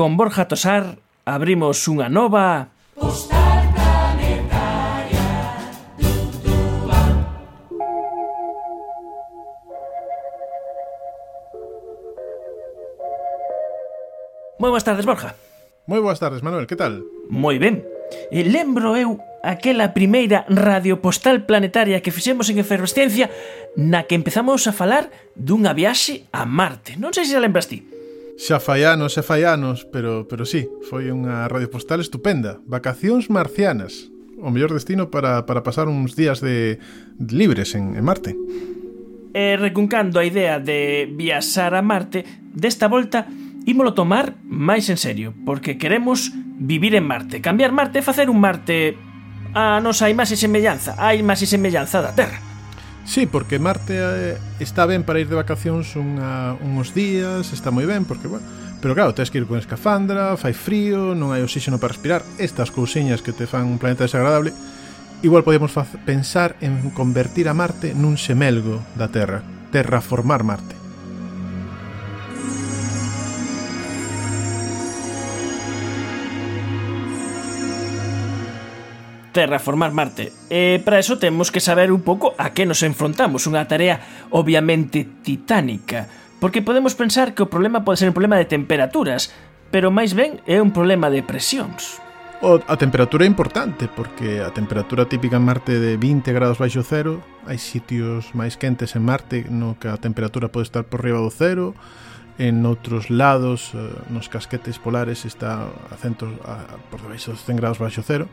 Con Borja Tosar abrimos unha nova... Postal planetaria Moi boas tardes, Borja. Moi boas tardes, Manuel, que tal? Moi ben. E lembro eu aquela primeira radiopostal planetaria que fixemos en Efervescencia na que empezamos a falar dunha viaxe a Marte. Non sei se a lembras ti. Xa fai anos, xa fai anos, pero, pero sí, foi unha radio postal estupenda. Vacacións marcianas. O mellor destino para, para pasar uns días de, de libres en, en Marte. E recuncando a idea de viaxar a Marte, desta volta ímolo tomar máis en serio, porque queremos vivir en Marte, cambiar Marte e facer un Marte a nosa imaxe semellanza, a imaxe semellanza da Terra. Sí, porque Marte eh, está ben para ir de vacacións unha, uns días, está moi ben, porque, bueno, pero claro, tens que ir con escafandra, fai frío, non hai oxígeno para respirar, estas cousiñas que te fan un planeta desagradable, igual podemos pensar en convertir a Marte nun xemelgo da Terra, terraformar Marte. terraformar Marte. E para eso temos que saber un pouco a que nos enfrontamos, unha tarea obviamente titánica, porque podemos pensar que o problema pode ser un problema de temperaturas, pero máis ben é un problema de presións. O, a temperatura é importante, porque a temperatura típica en Marte de 20 grados baixo cero, hai sitios máis quentes en Marte no que a temperatura pode estar por riba do cero, en outros lados, eh, nos casquetes polares está a centos, a, por debaixo dos 100 grados baixo cero,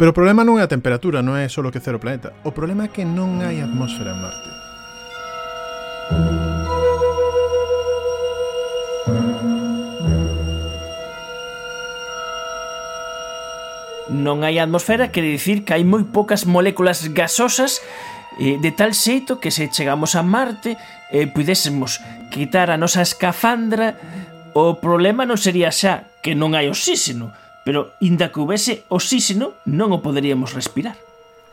Pero o problema non é a temperatura, non é só que cero planeta. O problema é que non hai atmósfera en Marte. Non hai atmosfera, quere dicir que hai moi poucas moléculas gasosas eh, de tal xeito que se chegamos a Marte e eh, pudésemos quitar a nosa escafandra, o problema non sería xa que non hai oxígeno, pero inda que houvese oxíxeno non o poderíamos respirar.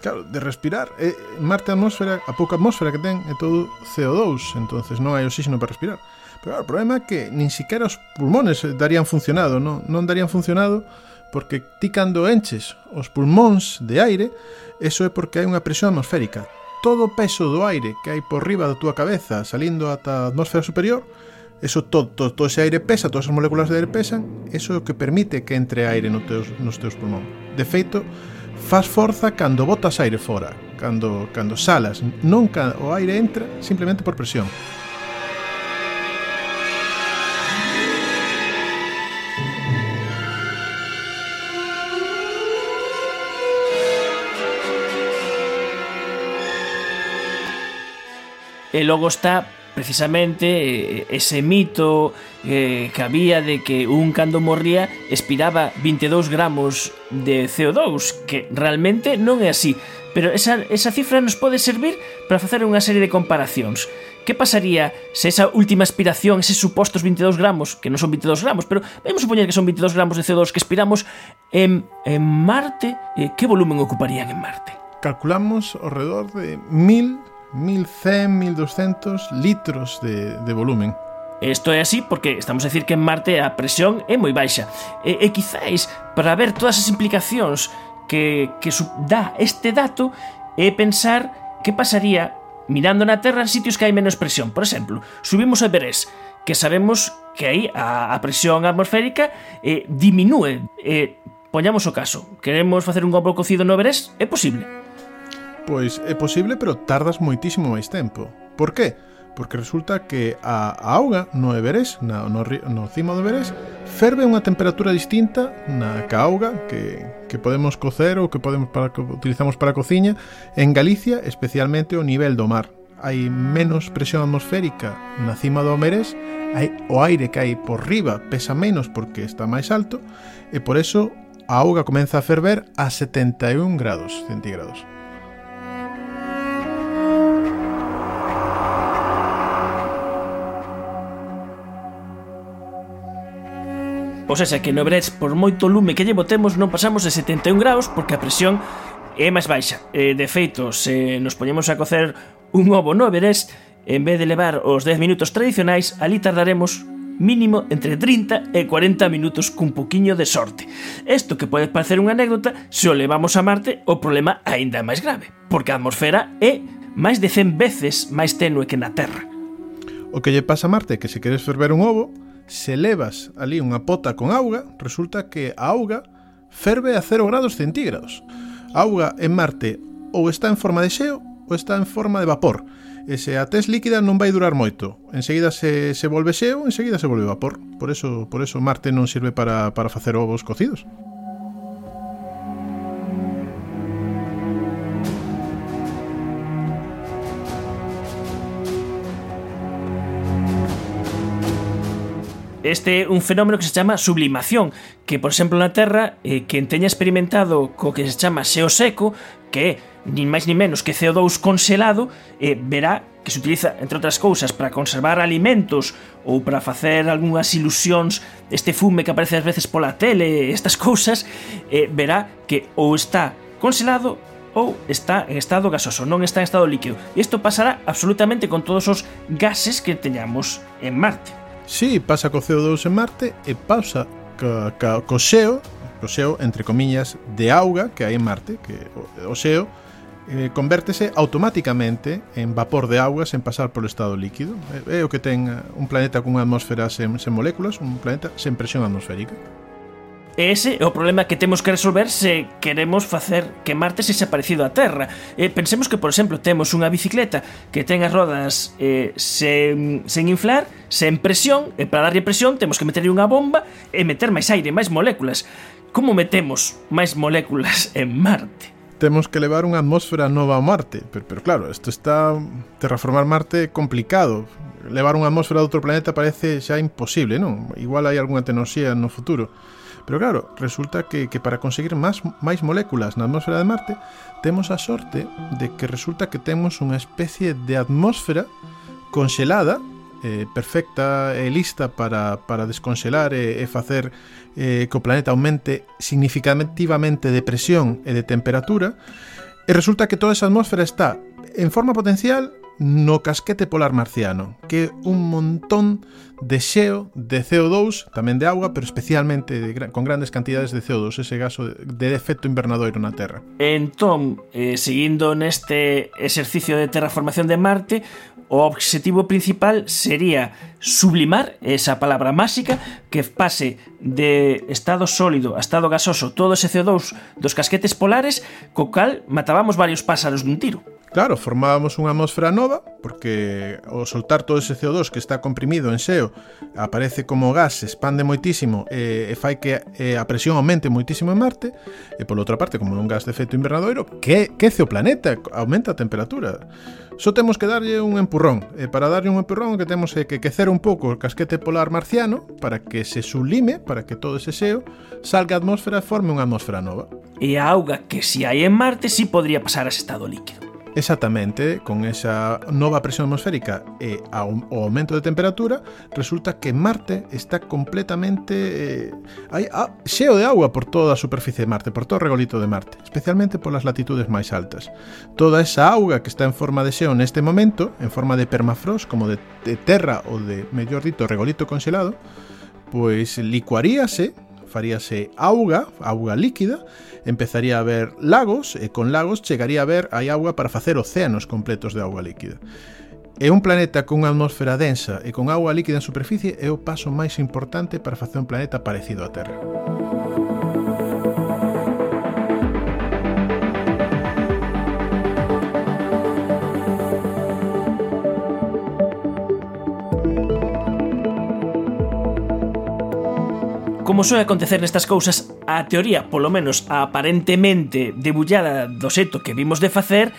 Claro, de respirar, eh, Marte a atmósfera, a pouca atmósfera que ten é todo CO2, entonces non hai oxígeno para respirar. Pero claro, o problema é que nin siquiera os pulmones darían funcionado, non, non darían funcionado porque ti cando enches os pulmóns de aire, eso é porque hai unha presión atmosférica. Todo o peso do aire que hai por riba da túa cabeza salindo ata a atmósfera superior, Eso todo, todo, todo ese aire pesa, todas as moléculas de aire pesan, eso é o que permite que entre aire no teus, nos teus pulmón. De feito, faz forza cando botas aire fora, cando, cando salas, nunca o aire entra simplemente por presión. E logo está precisamente ese mito eh, que había de que un cando morría expiraba 22 gramos de CO2, que realmente non é así. Pero esa, esa cifra nos pode servir para facer unha serie de comparacións. Que pasaría se esa última aspiración, eses supostos 22 gramos, que non son 22 gramos, pero vamos supoñer que son 22 gramos de CO2 que expiramos en, en Marte, eh, que volumen ocuparían en Marte? Calculamos ao redor de 1000 1100, 1200 litros de, de volumen. Isto é así porque estamos a decir que en Marte a presión é moi baixa. E, e quizáis, para ver todas as implicacións que, que dá este dato, é pensar que pasaría mirando na Terra en sitios que hai menos presión. Por exemplo, subimos a Everest, que sabemos que aí a, a presión atmosférica eh, diminúe. Eh, poñamos o caso, queremos facer un gombro cocido no Everest, é posible Pois é posible, pero tardas moitísimo máis tempo. Por qué? Porque resulta que a, a auga no Everest, na, no, no cimo do Everest, ferve a unha temperatura distinta na ca auga que, que podemos cocer ou que podemos para, que utilizamos para a cociña en Galicia, especialmente o nivel do mar. Hai menos presión atmosférica na cima do Everest, hai, o aire que hai por riba pesa menos porque está máis alto, e por eso a auga comeza a ferver a 71 grados centígrados. Pois esa que no Everest, por moito lume que lle botemos, non pasamos de 71 graus porque a presión é máis baixa. Eh, de feito, se nos poñemos a cocer un ovo no Everest, en vez de levar os 10 minutos tradicionais, ali tardaremos mínimo entre 30 e 40 minutos cun poquiño de sorte. Isto que pode parecer unha anécdota, se o levamos a Marte, o problema aínda é máis grave, porque a atmosfera é máis de 100 veces máis tenue que na Terra. O que lle pasa a Marte é que se queres ferver un ovo, se levas ali unha pota con auga, resulta que a auga ferve a 0 grados centígrados. A auga en Marte ou está en forma de xeo ou está en forma de vapor. E se a tes líquida non vai durar moito. Enseguida se, se volve xeo, enseguida se volve vapor. Por eso, por eso Marte non sirve para, para facer ovos cocidos. Este un fenómeno que se chama sublimación, que por exemplo na Terra, eh, quen teña experimentado co que se chama xeo seco, que é nin máis nin menos que CO2 conselado, eh, verá que se utiliza, entre outras cousas, para conservar alimentos ou para facer algunhas ilusións, este fume que aparece ás veces pola tele, estas cousas, eh, verá que ou está conselado ou está en estado gasoso, non está en estado líquido. E isto pasará absolutamente con todos os gases que teñamos en Marte. Si, sí, pasa co CO2 en Marte e pasa co, co, co xeo, co xeo, entre comiñas, de auga que hai en Marte, que o, o xeo eh, convértese automáticamente en vapor de auga sen pasar polo estado líquido. É, é o que ten un planeta cunha atmósfera sen, sen moléculas, un planeta sen presión atmosférica. E ese é o problema que temos que resolver se queremos facer que Marte sexa parecido á Terra. E pensemos que, por exemplo, temos unha bicicleta que ten as rodas eh, sen, sen inflar, sen presión, e para darlle presión temos que meterlle unha bomba e meter máis aire, máis moléculas. Como metemos máis moléculas en Marte? temos que levar unha atmósfera nova a Marte. Pero, pero claro, isto está... Terraformar Marte é complicado. Levar unha atmósfera de outro planeta parece xa imposible, non? Igual hai algunha tecnoloxía no futuro. Pero claro, resulta que, que para conseguir más, máis moléculas na atmósfera de Marte temos a sorte de que resulta que temos unha especie de atmósfera conxelada eh, perfecta e lista para, para desconxelar e, e facer eh, que o planeta aumente significativamente de presión e de temperatura e resulta que toda esa atmósfera está en forma potencial no casquete polar marciano, que é un montón de xeo, de CO2, tamén de agua, pero especialmente de, con grandes cantidades de CO2, ese gaso de efecto invernadoiro na Terra. Entón, eh, seguindo neste exercicio de terraformación de Marte, o obxectivo principal sería sublimar esa palabra máxica que pase de estado sólido a estado gasoso todo ese CO2 dos casquetes polares co cal matábamos varios pásaros dun tiro. Claro, formábamos unha atmosfera nova, porque ao soltar todo ese CO2 que está comprimido en xeo, aparece como gas, se expande moitísimo e, e fai que e, a presión aumente moitísimo en Marte, e pola outra parte, como un gas de efecto invernadoiro, que quece o planeta, aumenta a temperatura. Só temos que darlle un empurrón, e para darlle un empurrón que temos é que quecer un pouco o casquete polar marciano para que se sublime, para que todo ese xeo salga a atmósfera e forme unha atmósfera nova. E a auga que si hai en Marte si podría pasar a ese estado líquido. Exactamente, con esa nova presión atmosférica e ao, o aumento de temperatura, resulta que Marte está completamente eh, hai, ah, xeo de agua por toda a superficie de Marte, por todo o regolito de Marte, especialmente polas latitudes máis altas. Toda esa auga que está en forma de xeo neste momento, en forma de permafrost, como de, de terra ou de, mellor dito, regolito conxelado, pois licuaríase faríase auga, auga líquida, empezaría a haber lagos, e con lagos chegaría a haber hai auga para facer océanos completos de auga líquida. E un planeta cunha atmosfera densa e con auga líquida en superficie é o paso máis importante para facer un planeta parecido á Terra. como soe acontecer nestas cousas, a teoría, polo menos a aparentemente debullada do seto que vimos de facer,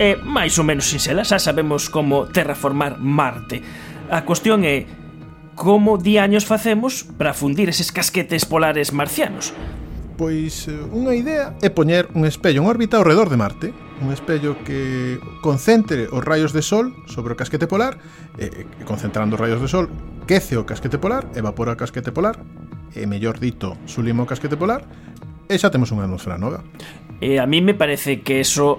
é máis ou menos sinxela, xa sabemos como terraformar Marte. A cuestión é como diaños facemos para fundir eses casquetes polares marcianos. Pois eh, unha idea é poñer un espello en órbita ao redor de Marte Un espello que concentre os rayos de sol sobre o casquete polar e, Concentrando os raios de sol quece o casquete polar, evapora o casquete polar e mellor dito, Sulimo Casquete Polar, e xa temos unha atmosfera nova. Eh, a mí me parece que eso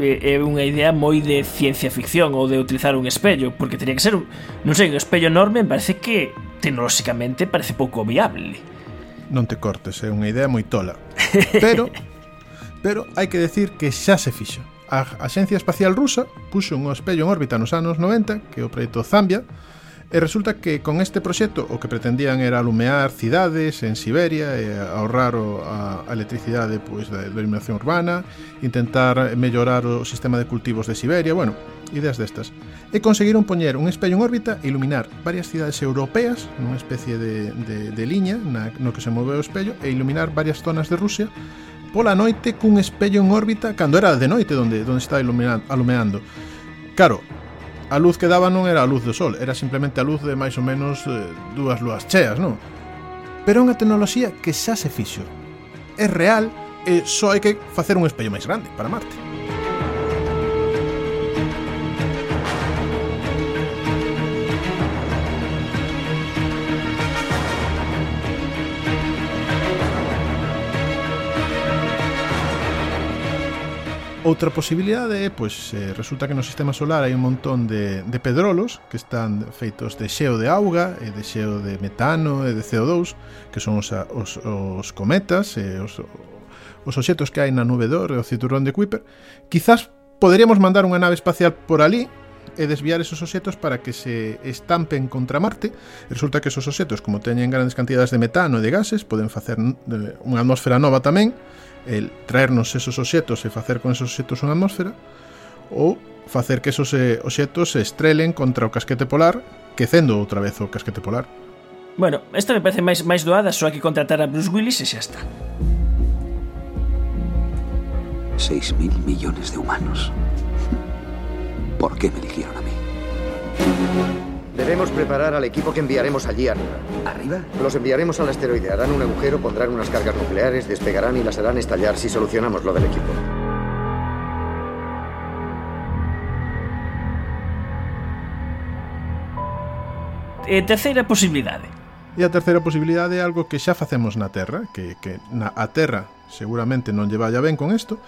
eh, é unha idea moi de ciencia ficción ou de utilizar un espello, porque teria que ser, un, non sei, un espello enorme, me parece que tecnolóxicamente parece pouco viable. Non te cortes, é unha idea moi tola. Pero pero hai que decir que xa se fixo. A Axencia Espacial Rusa puxo un espello en órbita nos anos 90, que é o proxecto Zambia, E resulta que con este proxecto o que pretendían era alumear cidades en Siberia e ahorrar o, a, a electricidade pois, da iluminación urbana, intentar mellorar o sistema de cultivos de Siberia, bueno, ideas destas. E conseguiron poñer un espello en órbita e iluminar varias cidades europeas nunha especie de, de, de liña na, no que se move o espello e iluminar varias zonas de Rusia pola noite cun espello en órbita cando era de noite donde, donde está alumeando. Claro, a luz que daba non era a luz do sol, era simplemente a luz de máis ou menos eh, dúas lúas cheas, non? Pero é unha tecnoloxía que xa se fixo. É real e só hai que facer un espello máis grande para Marte. Outra posibilidade é, pois, eh, resulta que no sistema solar hai un montón de, de pedrolos que están feitos de xeo de auga e de xeo de metano e de CO2, que son os, os, os cometas e os, os obxetos que hai na nube d'or e o cinturón de Kuiper. Quizás poderíamos mandar unha nave espacial por ali e desviar esos obxetos para que se estampen contra Marte. E resulta que esos obxetos, como teñen grandes cantidades de metano e de gases, poden facer eh, unha atmósfera nova tamén, el traernos esos obxetos e facer con esos obxetos unha atmósfera, ou facer que esos eh, obxetos se estrelen contra o casquete polar, quecendo outra vez o casquete polar. Bueno, esta me parece máis máis doada, só hai que contratar a Bruce Willis e xa está. 6.000 millones de humanos por qué me eligieron a mí. Debemos preparar al equipo que enviaremos allí arriba. ¿Arriba? Los enviaremos al asteroide, harán un agujero, pondrán unas cargas nucleares, despegarán y las harán estallar si solucionamos lo del equipo. E terceira posibilidade. E a terceira posibilidade é algo que xa facemos na Terra, que, que na a Terra seguramente non lle vaya ben con isto,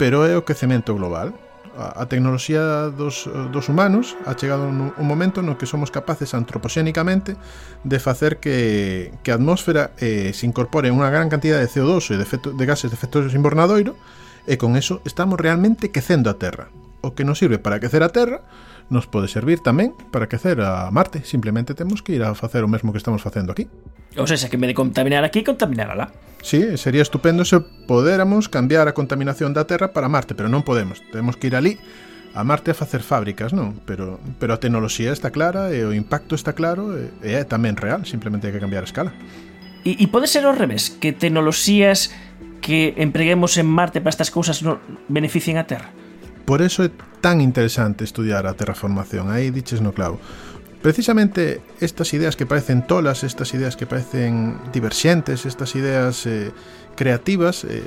pero é o quecemento global a tecnoloxía dos, dos humanos ha chegado un, un momento no que somos capaces antropoxénicamente de facer que, que a atmósfera eh, se incorpore unha gran cantidad de CO2 e de, efecto, de gases de efecto invernadoiro e con eso estamos realmente quecendo a Terra. O que nos sirve para quecer a Terra nos pode servir tamén para quecer a Marte. Simplemente temos que ir a facer o mesmo que estamos facendo aquí. Ou sea, que en vez de contaminar aquí, contaminar alá. Sí, sería estupendo se podéramos cambiar a contaminación da Terra para Marte, pero non podemos. Temos que ir ali a Marte a facer fábricas, non? Pero, pero a tecnoloxía está clara e o impacto está claro e, e é tamén real, simplemente hai que cambiar a escala. E, e pode ser ao revés, que tecnoloxías que empreguemos en Marte para estas cousas non beneficien a Terra? Por eso é tan interesante estudar a terraformación. Aí diches no clavo. Precisamente estas ideas que parecen tolas, estas ideas que parecen diverxentes, estas ideas eh, creativas, eh,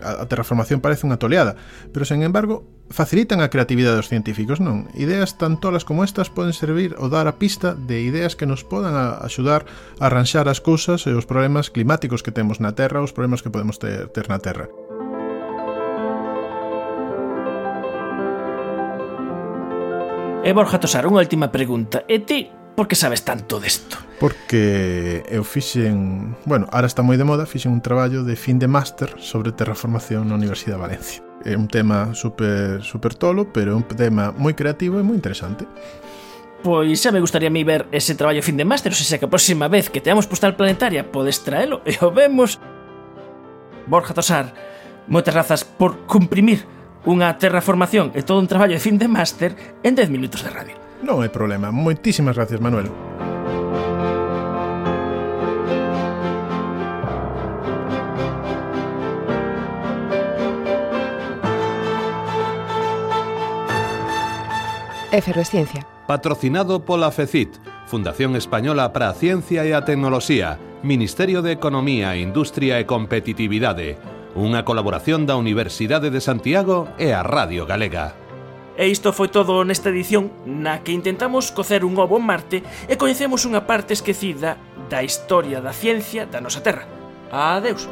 a, a terraformación parece unha toleada, pero sen embargo facilitan a creatividade dos científicos, non? Ideas tan tolas como estas poden servir ou dar a pista de ideas que nos podan a axudar a arranxar as cousas e os problemas climáticos que temos na Terra, os problemas que podemos ter, ter na Terra. E Borja Tosar, unha última pregunta. E ti, por que sabes tanto desto? Porque eu fixen, bueno, ahora está moi de moda, fixen un traballo de fin de máster sobre terraformación na Universidade de Valencia. É un tema super, super tolo, pero é un tema moi creativo e moi interesante. Pois xa me gustaría a mí ver ese traballo fin de máster, se xa que a próxima vez que teamos postal planetaria podes traelo e o vemos. Borja Tosar, moitas grazas por comprimir unha terraformación e todo un traballo de fin de máster en 10 minutos de radio. Non hai problema. Moitísimas gracias, Manuel. Efervesciencia. Patrocinado pola FECIT, Fundación Española para a Ciencia e a Tecnoloxía, Ministerio de Economía, Industria e Competitividade, Unha colaboración da Universidade de Santiago e a Radio Galega. E isto foi todo nesta edición na que intentamos cocer un ovo en Marte e coñecemos unha parte esquecida da historia da ciencia da nosa Terra. Adeus.